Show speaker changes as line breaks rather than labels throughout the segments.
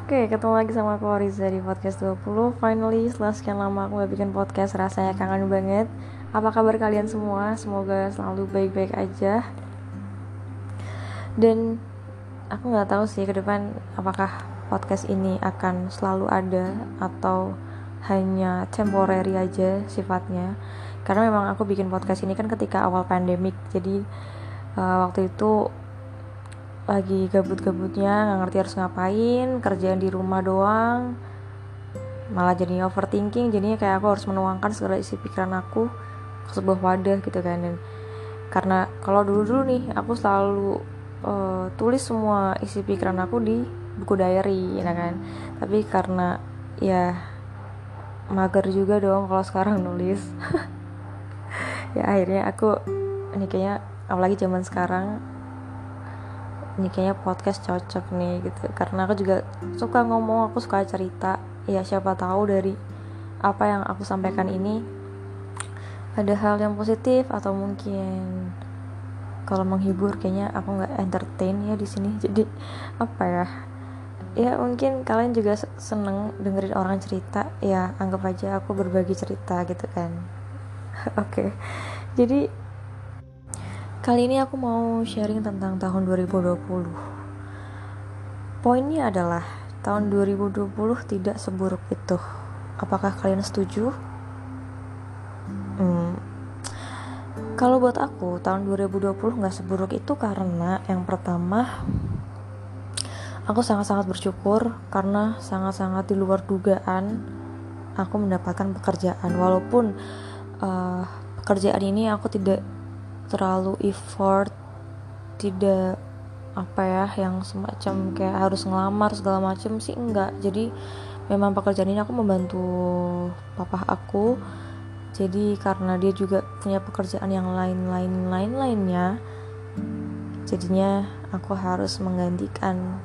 Oke, ketemu lagi sama aku Riza di podcast 20 Finally, setelah sekian lama aku gak bikin podcast Rasanya kangen banget. Apa kabar kalian semua? Semoga selalu baik-baik aja. Dan aku gak tahu sih ke depan Apakah podcast ini akan selalu ada Atau hanya temporary aja sifatnya. Karena memang aku bikin podcast ini kan ketika awal pandemik. Jadi uh, waktu itu lagi gabut-gabutnya nggak ngerti harus ngapain kerjaan di rumah doang. Malah jadi overthinking jadinya kayak aku harus menuangkan segala isi pikiran aku ke sebuah wadah gitu kan. Dan karena kalau dulu dulu nih aku selalu uh, tulis semua isi pikiran aku di buku diary ya kan. Tapi karena ya mager juga dong kalau sekarang nulis. Ya akhirnya aku ini kayaknya apalagi zaman sekarang ini kayaknya podcast cocok nih gitu. Karena aku juga suka ngomong aku suka cerita. Ya siapa tahu dari apa yang aku sampaikan ini ada hal yang positif atau mungkin kalau menghibur kayaknya aku nggak entertain ya di sini. Jadi apa ya? Ya mungkin kalian juga seneng dengerin orang cerita. Ya anggap aja aku berbagi cerita gitu kan. Oke. Okay. jadi Kali ini aku mau sharing tentang tahun 2020. Poinnya adalah tahun 2020 tidak seburuk itu. Apakah kalian setuju? Hmm. Kalau buat aku, tahun 2020 nggak seburuk itu karena yang pertama, aku sangat-sangat bersyukur karena sangat-sangat di luar dugaan aku mendapatkan pekerjaan. Walaupun uh, pekerjaan ini aku tidak terlalu effort tidak apa ya yang semacam kayak harus ngelamar segala macam sih enggak. Jadi memang pekerjaan ini aku membantu papa aku. Jadi karena dia juga punya pekerjaan yang lain-lain lain-lainnya jadinya aku harus menggantikan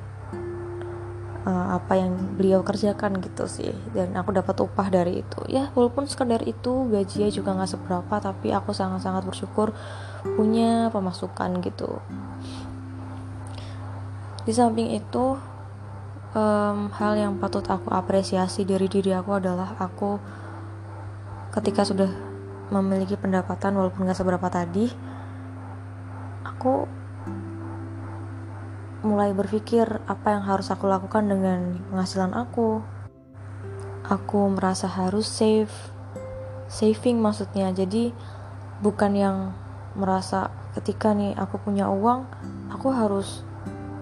uh, apa yang beliau kerjakan gitu sih. Dan aku dapat upah dari itu. Ya walaupun sekedar itu gajinya juga nggak seberapa tapi aku sangat-sangat bersyukur punya pemasukan gitu. Di samping itu um, hal yang patut aku apresiasi dari diri aku adalah aku ketika sudah memiliki pendapatan walaupun gak seberapa tadi aku mulai berpikir apa yang harus aku lakukan dengan penghasilan aku. Aku merasa harus save saving maksudnya. Jadi bukan yang merasa ketika nih aku punya uang aku harus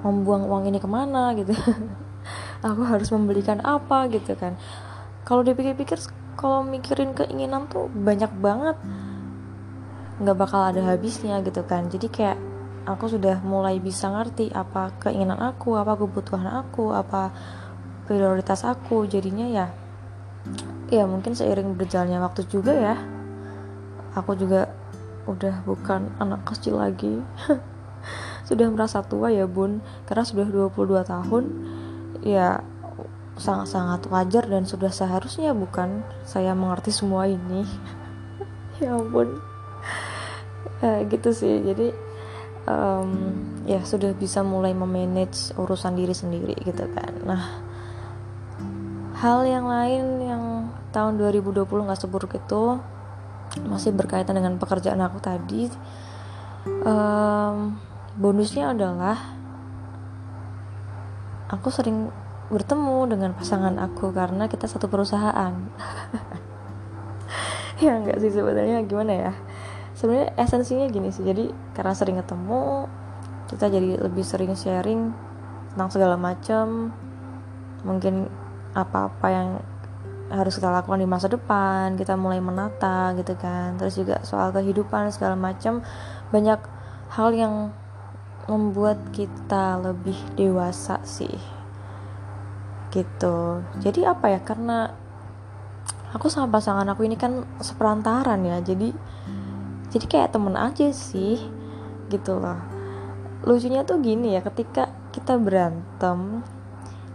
membuang uang ini ke mana gitu. Aku harus membelikan apa gitu kan. Kalau dipikir-pikir kalau mikirin keinginan tuh banyak banget. Nggak bakal ada habisnya gitu kan. Jadi kayak aku sudah mulai bisa ngerti apa keinginan aku apa kebutuhan aku apa prioritas aku. Jadinya ya ya mungkin seiring berjalannya waktu juga ya aku juga udah bukan anak kecil lagi. Sudah merasa tua ya bun. Karena sudah 22 tahun ya sangat-sangat wajar dan sudah seharusnya bukan saya mengerti semua ini. Ya ampun. Eh, gitu sih. Jadi um, ya sudah bisa mulai memanage urusan diri sendiri gitu kan. Nah hal yang lain yang tahun 2020 nggak seburuk itu masih berkaitan dengan pekerjaan aku tadi um, bonusnya adalah aku sering bertemu dengan pasangan aku karena kita satu perusahaan. Ya enggak sih sebenarnya gimana ya sebenarnya esensinya gini sih. Jadi karena sering ketemu kita jadi lebih sering sharing tentang segala macam mungkin apa-apa yang harus kita lakukan di masa depan kita mulai menata gitu kan. Terus juga soal kehidupan segala macam banyak hal yang membuat kita lebih dewasa sih. Gitu. Jadi apa ya? Karena aku sama pasangan aku ini kan seperantaran ya. Jadi jadi kayak temen aja sih gitu loh. Lucunya tuh gini ya ketika kita berantem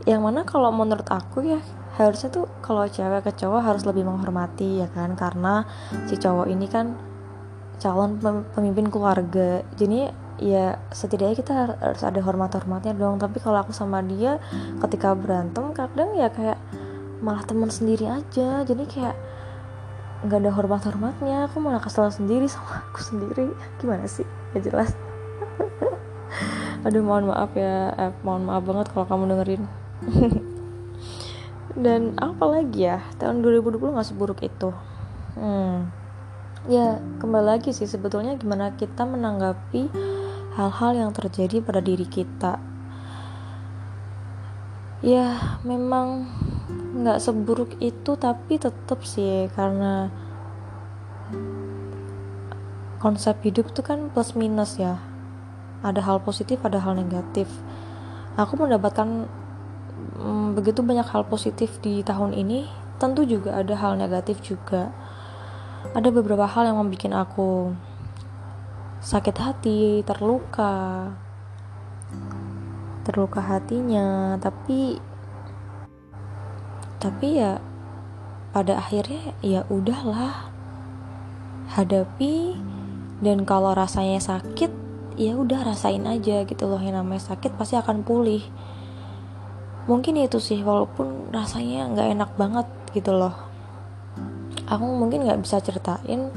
yang mana kalau menurut aku ya harusnya tuh kalau cewek ke cowok harus lebih menghormati ya kan? Karena si cowok ini kan calon pemimpin keluarga. Jadi ya setidaknya kita harus ada hormat-hormatnya dong. Tapi kalau aku sama dia ketika berantem kadang ya kayak malah teman sendiri aja. Jadi kayak nggak ada hormat-hormatnya aku malah kesel sendiri sama aku sendiri. Gimana sih? Ya jelas. Aduh mohon maaf ya eh, mohon maaf banget kalau kamu dengerin. Dan apa lagi ya? Tahun 2020 nggak seburuk itu. Hmm. ya kembali lagi sih sebetulnya gimana kita menanggapi hal-hal yang terjadi pada diri kita. Ya memang nggak seburuk itu tapi tetap sih karena konsep hidup itu kan plus minus ya. Ada hal positif ada hal negatif. Aku mendapatkan mm, begitu banyak hal positif di tahun ini tentu juga ada hal negatif juga. Ada beberapa hal yang membuat aku sakit hati terluka. Terluka hatinya tapi tapi ya pada akhirnya ya udahlah. Hadapi dan kalau rasanya sakit ya udah rasain aja gitu loh. Yang namanya sakit pasti akan pulih. Mungkin itu sih walaupun rasanya nggak enak banget gitu loh. Aku mungkin nggak bisa ceritain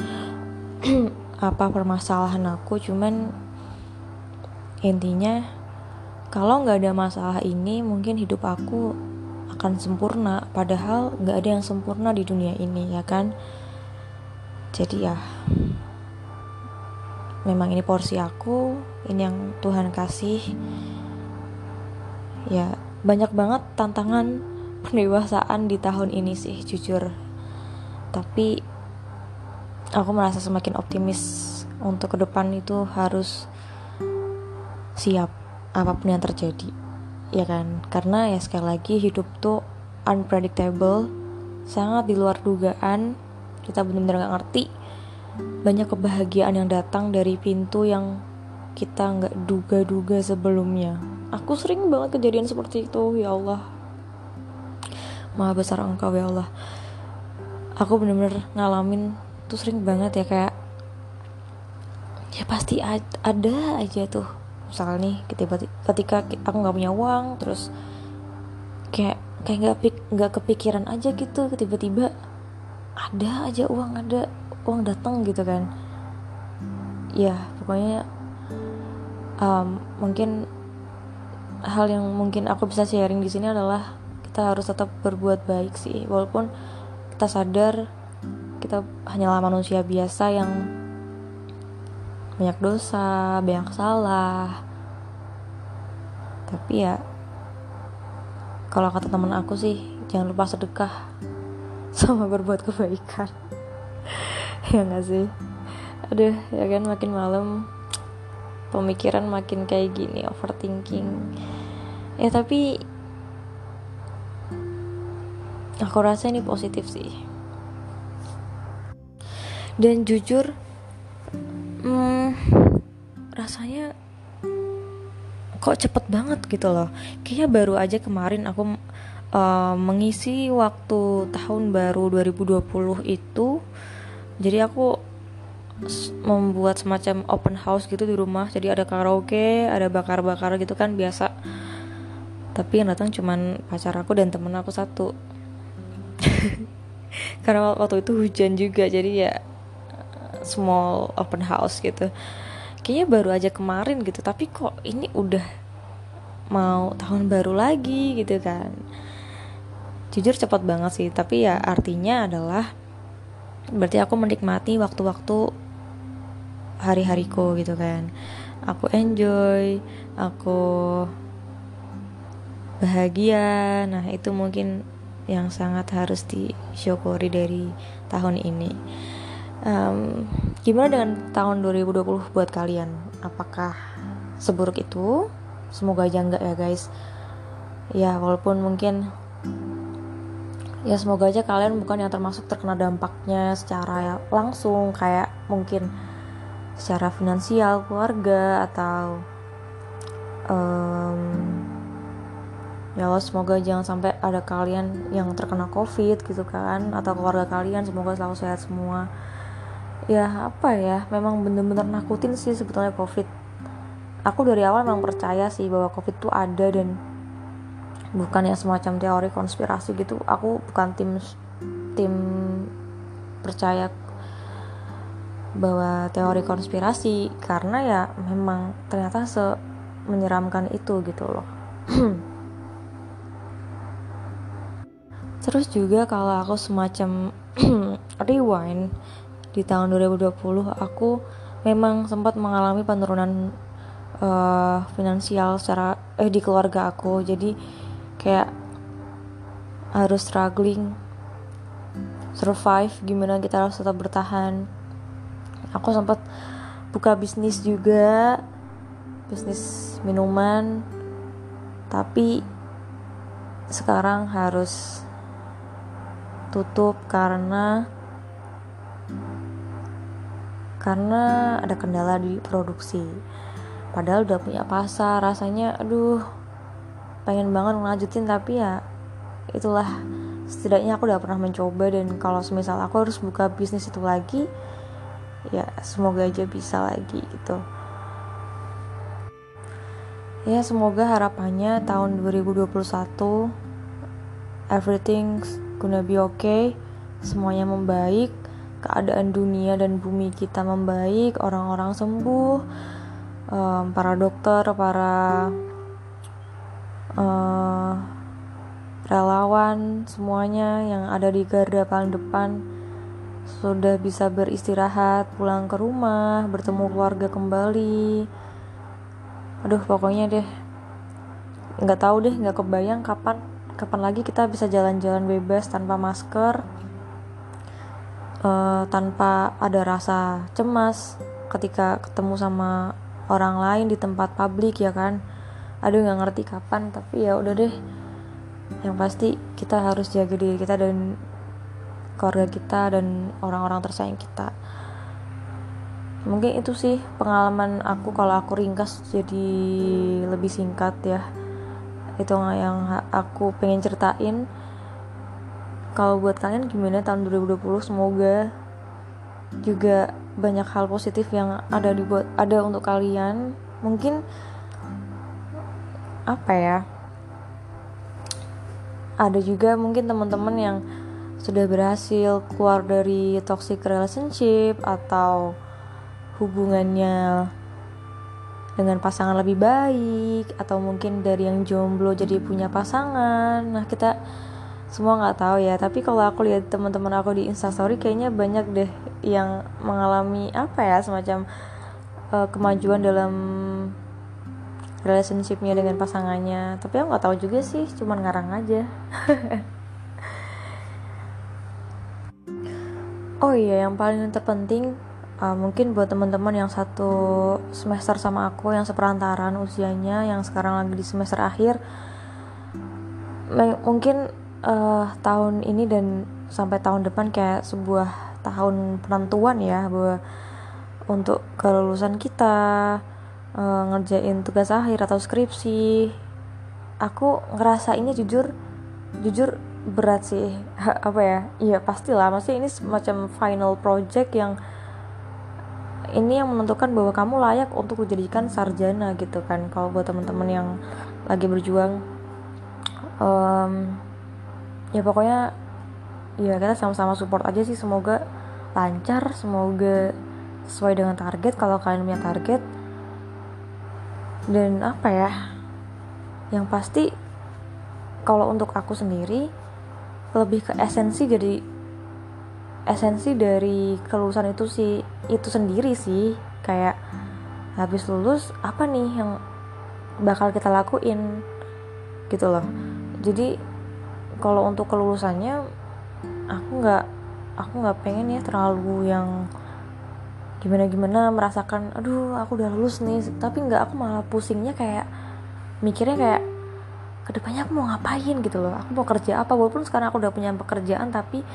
apa permasalahan aku cuman intinya kalau nggak ada masalah ini mungkin hidup aku akan sempurna padahal nggak ada yang sempurna di dunia ini ya kan? Jadi ya memang ini porsi aku ini yang Tuhan kasih. Ya banyak banget tantangan pendewasaan di tahun ini sih jujur. Tapi aku merasa semakin optimis untuk ke depan itu harus siap apa pun yang terjadi ya kan karena ya sekali lagi hidup tuh unpredictable sangat di luar dugaan kita benar-benar gak ngerti banyak kebahagiaan yang datang dari pintu yang kita nggak duga-duga sebelumnya. Aku sering banget kejadian seperti itu, ya Allah. Maha besar engkau ya Allah. Aku bener-bener ngalamin tuh sering banget ya kayak ya pasti ada aja tuh misalnya nih ketika ketika aku nggak punya uang terus kayak kayak nggak nggak kepikiran aja gitu tiba-tiba ada aja uang ada uang datang gitu kan. Ya pokoknya um, mungkin hal yang mungkin aku bisa sharing di sini adalah kita harus tetap berbuat baik sih walaupun kita sadar kita hanyalah manusia biasa yang banyak dosa banyak salah. Tapi ya kalau kata teman aku sih jangan lupa sedekah sama berbuat kebaikan. Ya gak sih? Aduh ya kan makin malam pemikiran makin kayak gini overthinking. Ya tapi aku rasa ini positif sih. Dan jujur hmm, rasanya kok cepet banget gitu loh. Kayaknya baru aja kemarin aku uh, mengisi waktu tahun baru 2020 itu jadi aku membuat semacam open house gitu di rumah. Jadi ada karaoke ada bakar-bakar gitu kan biasa. Tapi yang datang cuman pacar aku dan temen aku satu. Karena waktu itu hujan juga jadi ya small open house gitu. Kayaknya baru aja kemarin gitu tapi kok ini udah mau tahun baru lagi gitu kan. Jujur cepat banget sih tapi ya artinya adalah berarti aku menikmati waktu-waktu hari-hariku gitu kan. Aku enjoy aku bahagia. Nah itu mungkin yang sangat harus disyukuri dari tahun ini um, gimana dengan tahun 2020 buat kalian? Apakah seburuk itu? Semoga aja enggak ya guys. Ya walaupun mungkin ya semoga aja kalian bukan yang termasuk terkena dampaknya secara langsung kayak mungkin secara finansial keluarga atau um, ya Allah semoga jangan sampai ada kalian yang terkena covid gitu kan atau keluarga kalian. Semoga selalu sehat semua ya apa ya memang bener-bener nakutin sih sebetulnya covid. Aku dari awal memang percaya sih bahwa covid itu ada dan bukan yang semacam teori konspirasi gitu. Aku bukan tim tim percaya bahwa teori konspirasi karena ya memang ternyata se menyeramkan itu gitu loh. Terus juga kalau aku semacam rewind di tahun 2020 aku memang sempat mengalami penurunan uh, finansial secara eh di keluarga aku. Jadi kayak harus struggling survive gimana kita harus tetap bertahan. Aku sempat buka bisnis juga bisnis minuman. Tapi sekarang harus tutup karena karena ada kendala di produksi. Padahal udah punya pasar rasanya aduh pengen banget ngelanjutin tapi ya itulah. Setidaknya aku udah pernah mencoba dan kalau semisal aku harus buka bisnis itu lagi ya semoga aja bisa lagi gitu. Ya semoga harapannya tahun 2021 everything's gonna be okay semuanya membaik keadaan dunia dan bumi kita membaik orang-orang sembuh um, para dokter para uh, relawan semuanya yang ada di garda paling depan sudah bisa beristirahat pulang ke rumah bertemu keluarga kembali. Aduh pokoknya deh nggak tahu deh nggak kebayang kapan kapan lagi kita bisa jalan-jalan bebas tanpa masker uh, tanpa ada rasa cemas ketika ketemu sama orang lain di tempat publik ya kan? Aduh nggak ngerti kapan tapi ya udah deh. Yang pasti kita harus jaga diri kita dan keluarga kita dan orang-orang tersayang kita. Mungkin itu sih pengalaman aku kalau aku ringkas jadi lebih singkat ya. Itu yang aku pengen ceritain kalau buat kalian gimana tahun 2020 semoga juga banyak hal positif yang ada dibuat ada untuk kalian. Mungkin apa ya? Ada juga mungkin teman-teman yang sudah berhasil keluar dari toxic relationship atau hubungannya dengan pasangan lebih baik atau mungkin dari yang jomblo jadi punya pasangan. Nah kita semua nggak tahu ya tapi kalau aku lihat teman-teman aku di instastory kayaknya banyak deh yang mengalami apa ya semacam uh, kemajuan dalam relationshipnya dengan pasangannya. Tapi aku nggak tahu juga sih cuman ngarang aja. Oh iya yang paling terpenting uh, mungkin buat teman-teman yang satu semester sama aku yang seperantaran usianya yang sekarang lagi di semester akhir mungkin uh, tahun ini dan sampai tahun depan kayak sebuah tahun penentuan ya bahwa untuk kelulusan kita uh, ngerjain tugas akhir atau skripsi. Aku ngerasa ini jujur jujur berat sih. Apa ya? Iya pastilah. Maksudnya ini semacam final project yang ini yang menentukan bahwa kamu layak untuk dijadikan sarjana gitu kan. Kalau buat teman-teman yang lagi berjuang um, ya pokoknya ya kita sama-sama support aja sih. Semoga lancar semoga sesuai dengan target. Kalau kalian punya target dan apa ya yang pasti kalau untuk aku sendiri lebih ke esensi jadi esensi dari kelulusan itu sih itu sendiri sih. Kayak habis lulus apa nih yang bakal kita lakuin? Gitu loh. Jadi kalau untuk kelulusannya aku nggak aku nggak pengen ya terlalu yang gimana gimana merasakan aduh aku udah lulus nih. Tapi nggak aku malah pusingnya kayak mikirnya kayak ke depannya aku mau ngapain? gitu loh. Aku mau kerja apa? Walaupun sekarang aku udah punya pekerjaan tapi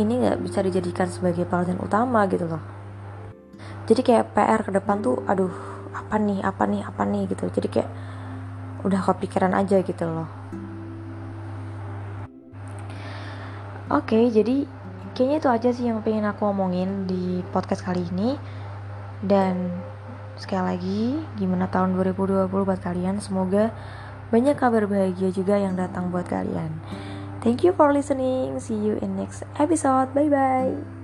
ini nggak bisa dijadikan sebagai perhatian utama gitu loh. Jadi kayak PR ke depan tuh aduh apa nih apa nih apa nih? gitu. Jadi kayak udah kepikiran aja gitu loh oke jadi kayaknya itu aja sih yang pengen aku ngomongin di podcast kali ini. Dan sekali lagi gimana tahun 2020 buat kalian? Semoga banyak kabar bahagia juga yang datang buat kalian. Thank you for listening. See you in next episode. Bye bye